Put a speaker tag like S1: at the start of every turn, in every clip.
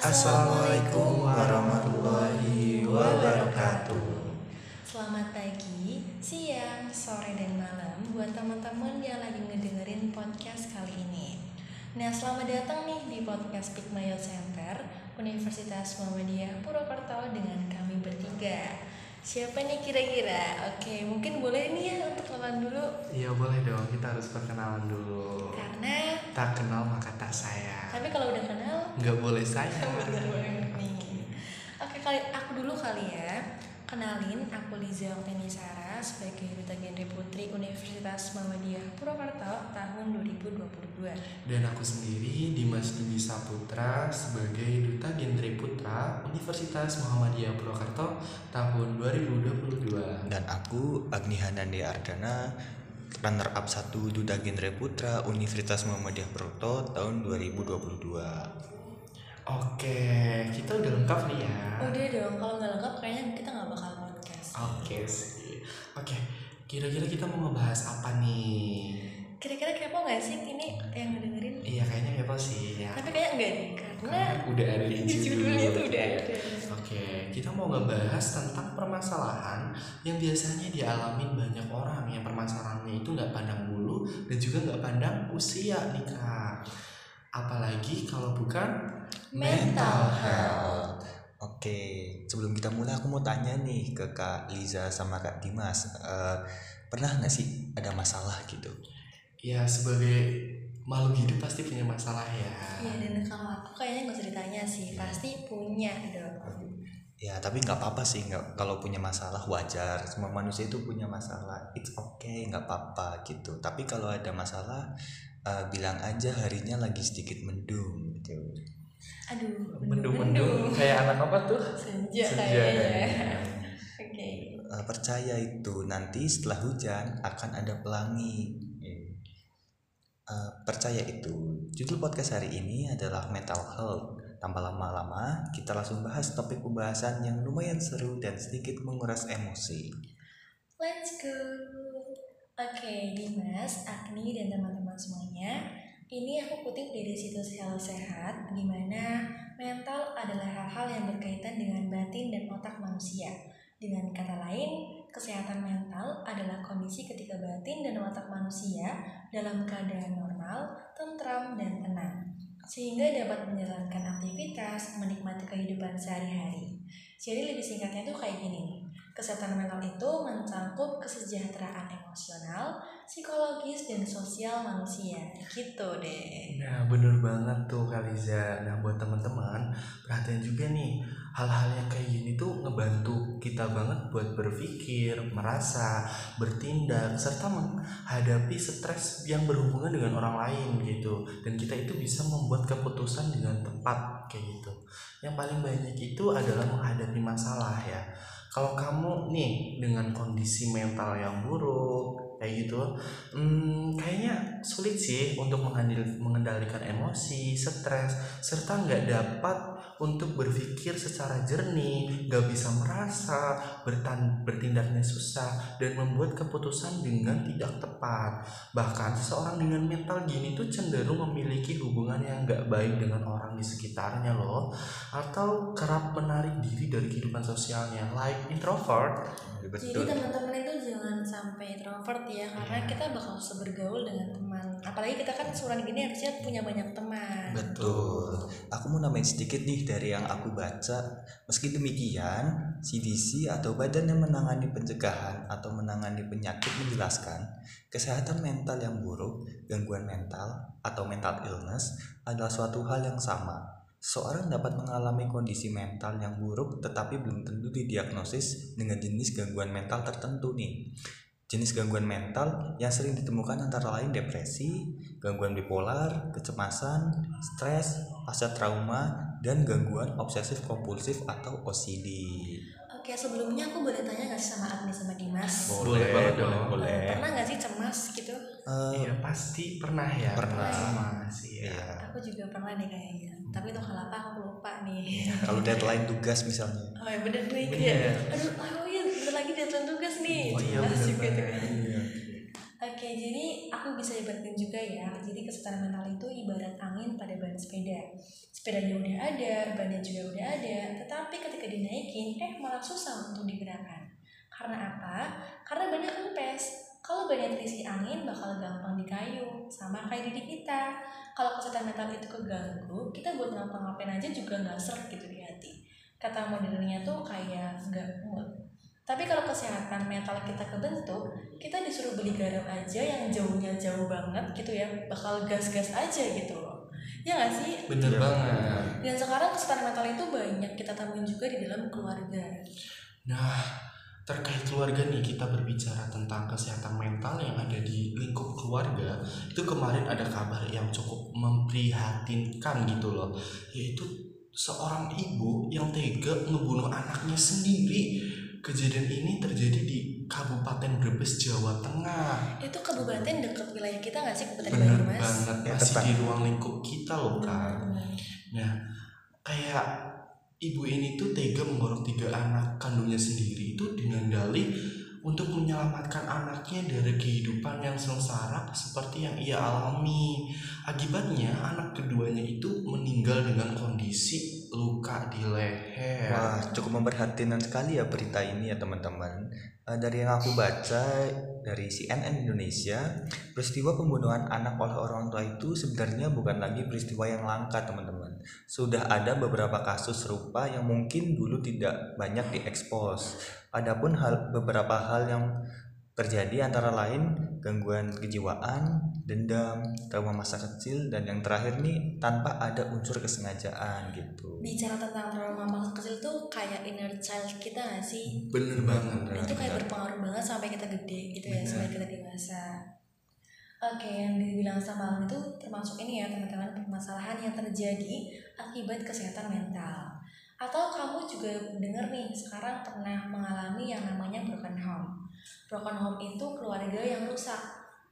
S1: Assalamualaikum warahmatullahi wabarakatuh.
S2: Selamat pagi, siang, sore, dan malam buat teman-teman yang lagi ngedengerin podcast kali ini. Nah, selamat datang nih di podcast Pikmayo Center Universitas Muhammadiyah Purwokerto dengan kami bertiga. Siapa nih kira-kira? Oke, mungkin boleh nih ya untuk kenalan dulu
S1: Iya boleh dong, kita harus perkenalan dulu.
S2: karena
S1: Tak kenal maka tak sayang.
S2: tapi kalau udah kenal
S1: Nggak boleh sayang.
S2: Bener banget nih. Oke kali aku dulu kali ya. Kenalin, aku Liza Okteni Sara sebagai Duta Genre Putri Universitas Muhammadiyah Purwokerto tahun 2022.
S1: Dan aku sendiri Dimas Dwi Saputra sebagai Duta Genre Putra Universitas Muhammadiyah Purwokerto tahun 2022.
S3: Dan aku Agni Hanandi Ardana runner up 1 Duda Genre Putra Universitas Muhammadiyah Purwokerto tahun 2022.
S1: Oke, kita udah lengkap nih ya.
S2: Udah dong, kalau nggak lengkap kayaknya kita nggak bakal podcast.
S1: Oke sih. Oke, kira-kira kita mau ngebahas apa nih?
S2: Kira-kira kepo nggak sih ini yang ngedengerin?
S1: Iya kayaknya kepo sih ya.
S2: Tapi kayak enggak nih, karena
S1: Karena udah ada di
S2: judulnya tuh udah ada.
S1: Oke, kita mau ngebahas tentang permasalahan yang biasanya dialami banyak orang yang permasalahannya itu nggak pandang bulu dan juga nggak pandang usia nih kak. Apalagi kalau bukan
S2: Mental health.
S3: Oke, sebelum kita mulai aku mau tanya nih ke Kak Liza sama Kak Dimas, Eh, pernah nggak sih ada masalah gitu?
S1: ya sebagai makhluk hidup pasti punya masalah ya.
S2: Iya, dan kalau aku kayaknya nggak usah ditanya sih, pasti punya dong.
S3: Ya, tapi nggak apa-apa sih, nggak kalau punya masalah wajar. Semua manusia itu punya masalah, it's okay, nggak apa-apa gitu. Tapi kalau ada masalah, eh, bilang aja harinya lagi sedikit mendung gitu.
S2: Aduh,
S1: Mendung-mendung kayak anak apa tuh?
S2: senja,
S1: Senja
S2: kayaknya. Oke.
S3: Eh, percaya itu nanti setelah hujan akan ada pelangi. Eh, percaya itu. Judul podcast hari ini adalah mental health. Tanpa lama-lama, kita langsung bahas topik pembahasan yang lumayan seru dan sedikit menguras emosi.
S2: Let's go. Oke, Dimas, Agni, dan teman-teman semuanya. Ini aku kutip dari situs Hello Sehat, di mana mental adalah hal-hal yang berkaitan dengan batin dan otak manusia. Dengan kata lain, kesehatan mental adalah kondisi ketika batin dan otak manusia dalam keadaan normal, tentram, dan tenang, sehingga dapat menjalankan aktivitas, menikmati kehidupan sehari-hari. Jadi lebih singkatnya tuh kayak gini. Kesehatan mental itu mencakup kesejahteraan emosional, psikologis, dan sosial manusia. Gitu deh.
S1: Nah bener banget tuh Kaliza Nah buat teman-teman perhatian juga nih Hal-hal yang kayak gini tuh ngebantu kita banget buat berpikir, merasa, bertindak Serta menghadapi stres yang berhubungan dengan orang lain gitu Dan kita itu bisa membuat keputusan dengan tepat kayak gitu Yang paling banyak itu adalah menghadapi masalah ya kalau kamu nih dengan kondisi mental yang buruk kayak gitu. Hmm, kayaknya sulit sih untuk mengendal- mengendalikan emosi, stres, serta nggak dapat untuk berpikir secara jernih, nggak bisa merasa, bertan- bertindaknya susah, dan membuat keputusan dengan tidak tepat. Bahkan seseorang dengan mental gini tuh cenderung memiliki hubungan yang nggak baik dengan orang di sekitarnya loh, atau kerap menarik diri dari kehidupan sosialnya, like introvert.
S2: Jadi teman-teman itu jangan sampai introvert ya, karena
S1: Iya.
S2: kita bakal susah bergaul dengan teman. Apalagi kita kan seorang gini harusnya punya banyak teman.
S3: Betul. Aku mau nambahin sedikit nih dari yang aku baca. Meski demikian, CDC atau Badan yang menangani pencegahan atau menangani penyakit menjelaskan, kesehatan mental yang buruk, gangguan mental atau mental illness adalah suatu hal yang sama. Seorang dapat mengalami kondisi mental yang buruk tetapi belum tentu didiagnosis dengan jenis gangguan mental tertentu nih. Jenis gangguan mental yang sering ditemukan antara lain depresi, gangguan bipolar, kecemasan, stres, pasca trauma, dan gangguan obsesif kompulsif atau OCD.
S2: Oke, sebelumnya aku boleh tanya nggak sih sama Agni sama Dimas?
S1: Boleh banget dong.
S3: boleh.
S2: Eh, Pernah nggak sih cemas gitu?
S3: Eh,
S1: Iya pasti pernah ya.
S3: Pernah.
S1: Sama sih ya.
S3: iya.
S2: Aku juga pernah deh kayaknya. Tapi itu hal apa aku lupa nih.
S3: Kalau deadline tugas misalnya.
S2: Oh ya bener nih
S1: Bener.
S2: kayak Aduh, oh iya lagi deadline tugas nih.
S1: Oh iya bener
S2: gitu kan.
S1: Iya.
S2: Oke, jadi aku bisa ibaratin juga ya. Jadi kesehatan mental itu ibarat angin pada ban sepeda. Sepedanya udah ada, bannya juga udah ada, tetapi ketika dinaikin, eh malah susah untuk digerakkan. Karena apa? Karena bannya kempes. Kalau bannya terisi angin, bakal gampang dikayu, sama kayak diri kita. Kalau kesehatan mental itu keganggu, kita buat ngapa-ngapain aja juga nggak seret gitu di hati. Kata modernnya tuh kayak nggak mood. Tapi kalau kesehatan mental kita kebentuk, kita disuruh beli garam aja yang jauhnya jauh banget gitu ya, bakal gas-gas aja gitu loh. Ya nggak sih?
S1: bener
S3: Iya.
S1: banget
S2: Dan sekarang kesehatan mental itu banyak kita temuin juga di dalam keluarga.
S1: Nah, terkait keluarga nih kita berbicara tentang kesehatan mental yang ada di lingkup keluarga. Itu kemarin ada kabar yang cukup memprihatinkan gitu loh, yaitu seorang ibu yang tega ngebunuh anaknya sendiri. Kejadian ini terjadi di Kabupaten Brebes, Jawa Tengah.
S2: Itu kabupaten dekat wilayah kita nggak sih Kabupaten
S1: Bener
S2: Banyumas?
S1: banget,
S3: Ya,
S1: masih
S3: tetap.
S1: di ruang lingkup kita loh kan.
S2: Benar.
S1: Nah, kayak ibu ini tuh tega mengorok tiga anak kandungnya sendiri itu dengan dalih untuk menyelamatkan anaknya dari kehidupan yang sengsara seperti yang ia alami. Akibatnya anak keduanya itu meninggal dengan kondisi luka di leher.
S3: Wah, cukup memperhatikan sekali ya berita ini ya teman-teman. Eh, dari yang aku baca dari CNN Indonesia, peristiwa pembunuhan anak oleh orang tua itu sebenarnya bukan lagi peristiwa yang langka teman-teman. Sudah ada beberapa kasus serupa yang mungkin dulu tidak banyak diekspos. Adapun hal beberapa hal yang terjadi antara lain gangguan kejiwaan, dendam, trauma masa kecil dan yang terakhir nih tanpa ada unsur kesengajaan gitu.
S2: Bicara tentang trauma masa kecil tuh kayak inner child kita nggak sih?
S1: Bener banget.
S2: itu kayak berpengaruh banget sampai kita gede gitu ya, sampai kita dewasa. Oke, yang dibilang sama itu termasuk ini ya teman-teman permasalahan yang terjadi akibat kesehatan mental. Atau kamu juga dengar nih sekarang pernah mengalami yang namanya broken home. Broken home itu keluarga yang rusak,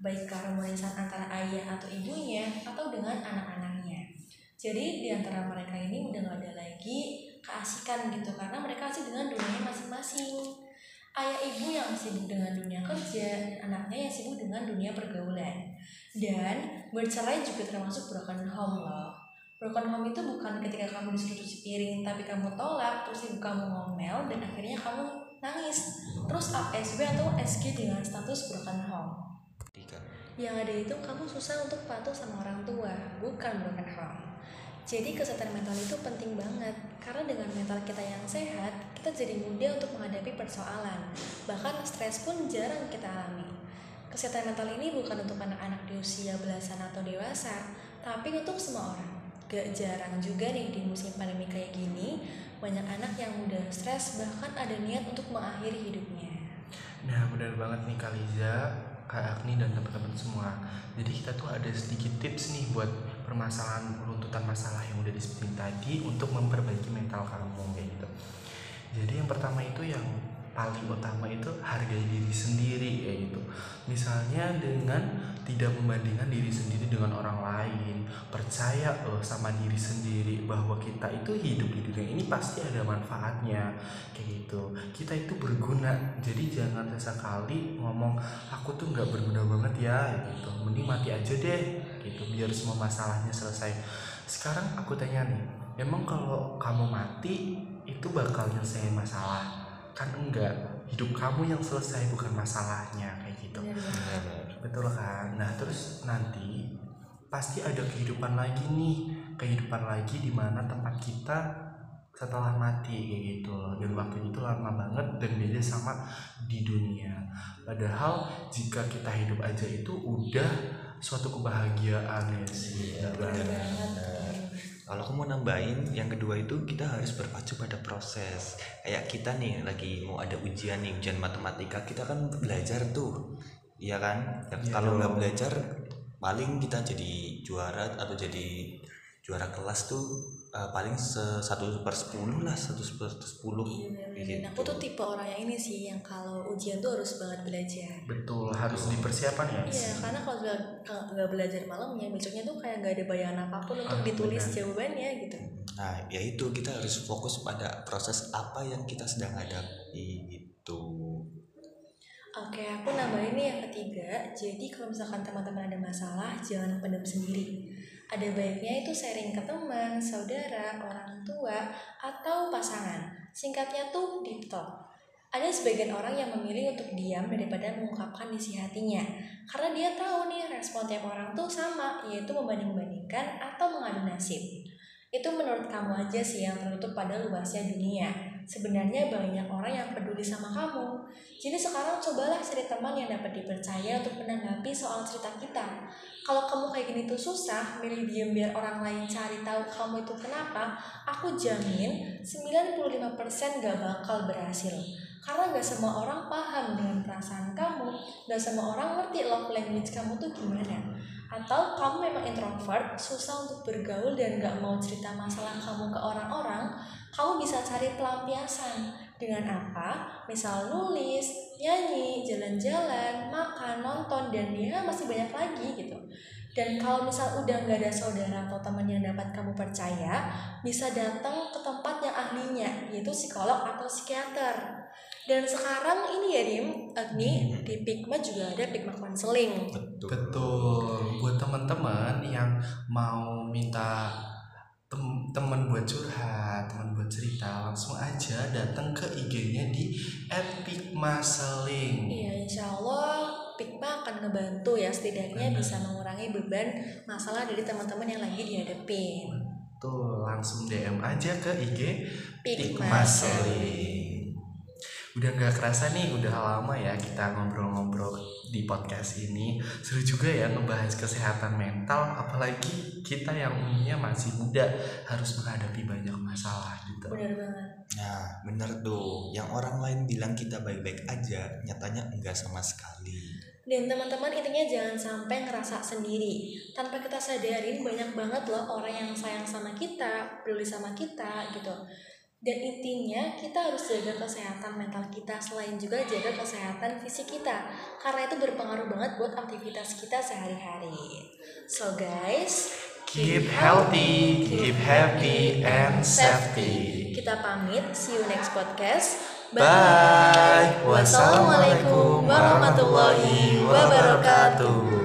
S2: baik keharmonisan antara ayah atau ibunya atau dengan anak-anaknya. Jadi di antara mereka ini udah gak ada lagi keasikan gitu karena mereka asik dengan dunianya masing-masing ayah ibu yang sibuk dengan dunia kerja, anaknya yang sibuk dengan dunia pergaulan. Dan bercerai juga termasuk broken home loh. Broken home itu bukan ketika kamu disuruh cuci piring tapi kamu tolak, terus ibu kamu ngomel dan akhirnya kamu nangis. Terus ASB atau SG dengan status broken home.
S3: Tiga.
S2: Yang ada itu kamu susah untuk patuh sama orang tua, bukan broken home. Jadi kesehatan mental itu penting banget karena dengan mental kita yang sehat, kita jadi mudah untuk menghadapi persoalan. Bahkan stres pun jarang kita alami. Kesehatan mental ini bukan untuk anak-anak di usia belasan atau dewasa, tapi untuk semua orang. Gak jarang juga nih di musim pandemi kayak gini, banyak anak yang mudah stres bahkan ada niat untuk mengakhiri hidupnya.
S1: Nah benar banget nih Kaliza, Kak Agni dan teman-teman semua. Jadi kita tuh ada sedikit tips nih buat permasalahan runtutan masalah yang udah disebutin tadi untuk memperbaiki mental kamu kayak gitu. Jadi yang pertama itu yang paling utama itu hargai diri sendiri kayak gitu. Misalnya dengan tidak membandingkan diri sendiri dengan orang lain. Percaya loh sama diri sendiri bahwa kita itu hidup di dunia ini pasti ada manfaatnya kayak gitu. Kita itu berguna. Jadi jangan sesekali ngomong aku tuh nggak berguna banget ya gitu. Mending mati aja deh gitu biar semua masalahnya selesai. Sekarang aku tanya nih, emang kalau kamu mati itu bakal nyelesain masalah? Kan enggak. Hidup kamu yang selesai bukan masalahnya kayak gitu.
S2: Benar-benar.
S1: Betul kan? Nah, terus nanti pasti ada kehidupan lagi nih, kehidupan lagi di mana tempat kita setelah mati kayak gitu loh. Dan waktu itu lama banget dan beda sama di dunia. Padahal jika kita hidup aja itu udah suatu kebahagiaan ya sih.
S3: Iya,
S1: banget.
S3: Kalau aku mau nambahin, yang kedua itu kita harus berpacu pada proses. Kayak kita nih lagi mau ada ujian nih, ujian matematika, kita kan belajar tuh, iya kan? Ya, kalau nggak belajar, paling kita jadi juara atau jadi juara kelas tuh eh, paling se- satu per sepuluh lah, satu per sepuluh.
S2: Iya.
S3: Gitu.
S2: Aku tuh tipe orang yang ini sih yang kalau ujian tuh harus banget belajar.
S1: Betul, harus dipersiapkan ya.
S2: Iya, karena kalau nggak belajar malamnya, besoknya tuh kayak nggak ada bayangan apa pun untuk
S1: Ah,
S2: ditulis
S1: benar.
S2: jawabannya gitu.
S3: Nah, ya itu kita harus fokus pada proses apa yang kita sedang hadapi gitu.
S2: Oke, aku nambahin nih yang ketiga. Jadi kalau misalkan teman-teman ada masalah, jangan pendam sendiri. Ada baiknya itu sharing ke teman, saudara, orang tua, atau pasangan. Singkatnya tuh deep talk. Ada sebagian orang yang memilih untuk diam daripada mengungkapkan isi hatinya. Karena dia tahu nih respon tiap orang tuh sama, yaitu membanding-bandingkan atau mengadu nasib. Itu menurut kamu aja sih yang tertutup pada luasnya dunia. Sebenarnya banyak orang yang peduli sama kamu. Jadi sekarang cobalah cari teman yang dapat dipercaya untuk menanggapi soal cerita kita. Kalau kamu kayak gini tuh susah, milih diem biar orang lain cari tahu kamu itu kenapa, aku jamin 95% gak bakal berhasil. Karena gak semua orang paham dengan perasaan kamu, gak semua orang ngerti love language kamu tuh gimana. Atau kamu memang introvert, susah untuk bergaul dan gak mau cerita masalah kamu ke orang-orang, kamu bisa cari pelampiasan. Dengan apa? Misal nulis, nyanyi, jalan-jalan, makan, nonton, dan ya masih banyak lagi gitu. Dan kalau misal udah nggak ada saudara atau teman yang dapat kamu percaya, bisa datang ke tempat yang ahlinya, yaitu psikolog atau psikiater. Dan sekarang ini ya Dim, Agni di Pigma juga ada Pigma Counseling.
S3: betul
S1: Betul. Buat teman-teman yang mau minta tem- teman buat curhat, teman buat cerita, langsung aja datang ke IG-nya di @pigmaseling.
S2: Iya, insya Allah Pigma akan ngebantu ya setidaknya
S1: Benar.
S2: bisa mengurangi beban masalah dari teman-teman yang lagi dihadapin.
S1: Tuh, langsung DM aja ke IG
S2: Pigma
S1: Pigmaseling. Udah nggak kerasa nih, udah lama ya kita ngobrol-ngobrol di podcast ini. Seru juga ya ngebahas kesehatan mental, apalagi kita yang umumnya masih muda harus menghadapi banyak masalah gitu.
S2: Benar banget.
S3: Nah, bener tuh. Yang orang lain bilang kita baik-baik aja, nyatanya enggak sama sekali.
S2: Dan teman-teman intinya jangan sampai ngerasa sendiri. Tanpa kita sadarin banyak banget loh orang yang sayang sama kita, peduli sama kita gitu. Dan intinya kita harus jaga kesehatan mental kita selain juga jaga kesehatan fisik kita. Karena itu berpengaruh banget buat aktivitas kita sehari-hari. So guys,
S1: Keep healthy, keep happy, and safety.
S2: Kita pamit, see you next podcast.
S1: Bye. Wassalamualaikum warahmatullahi wabarakatuh.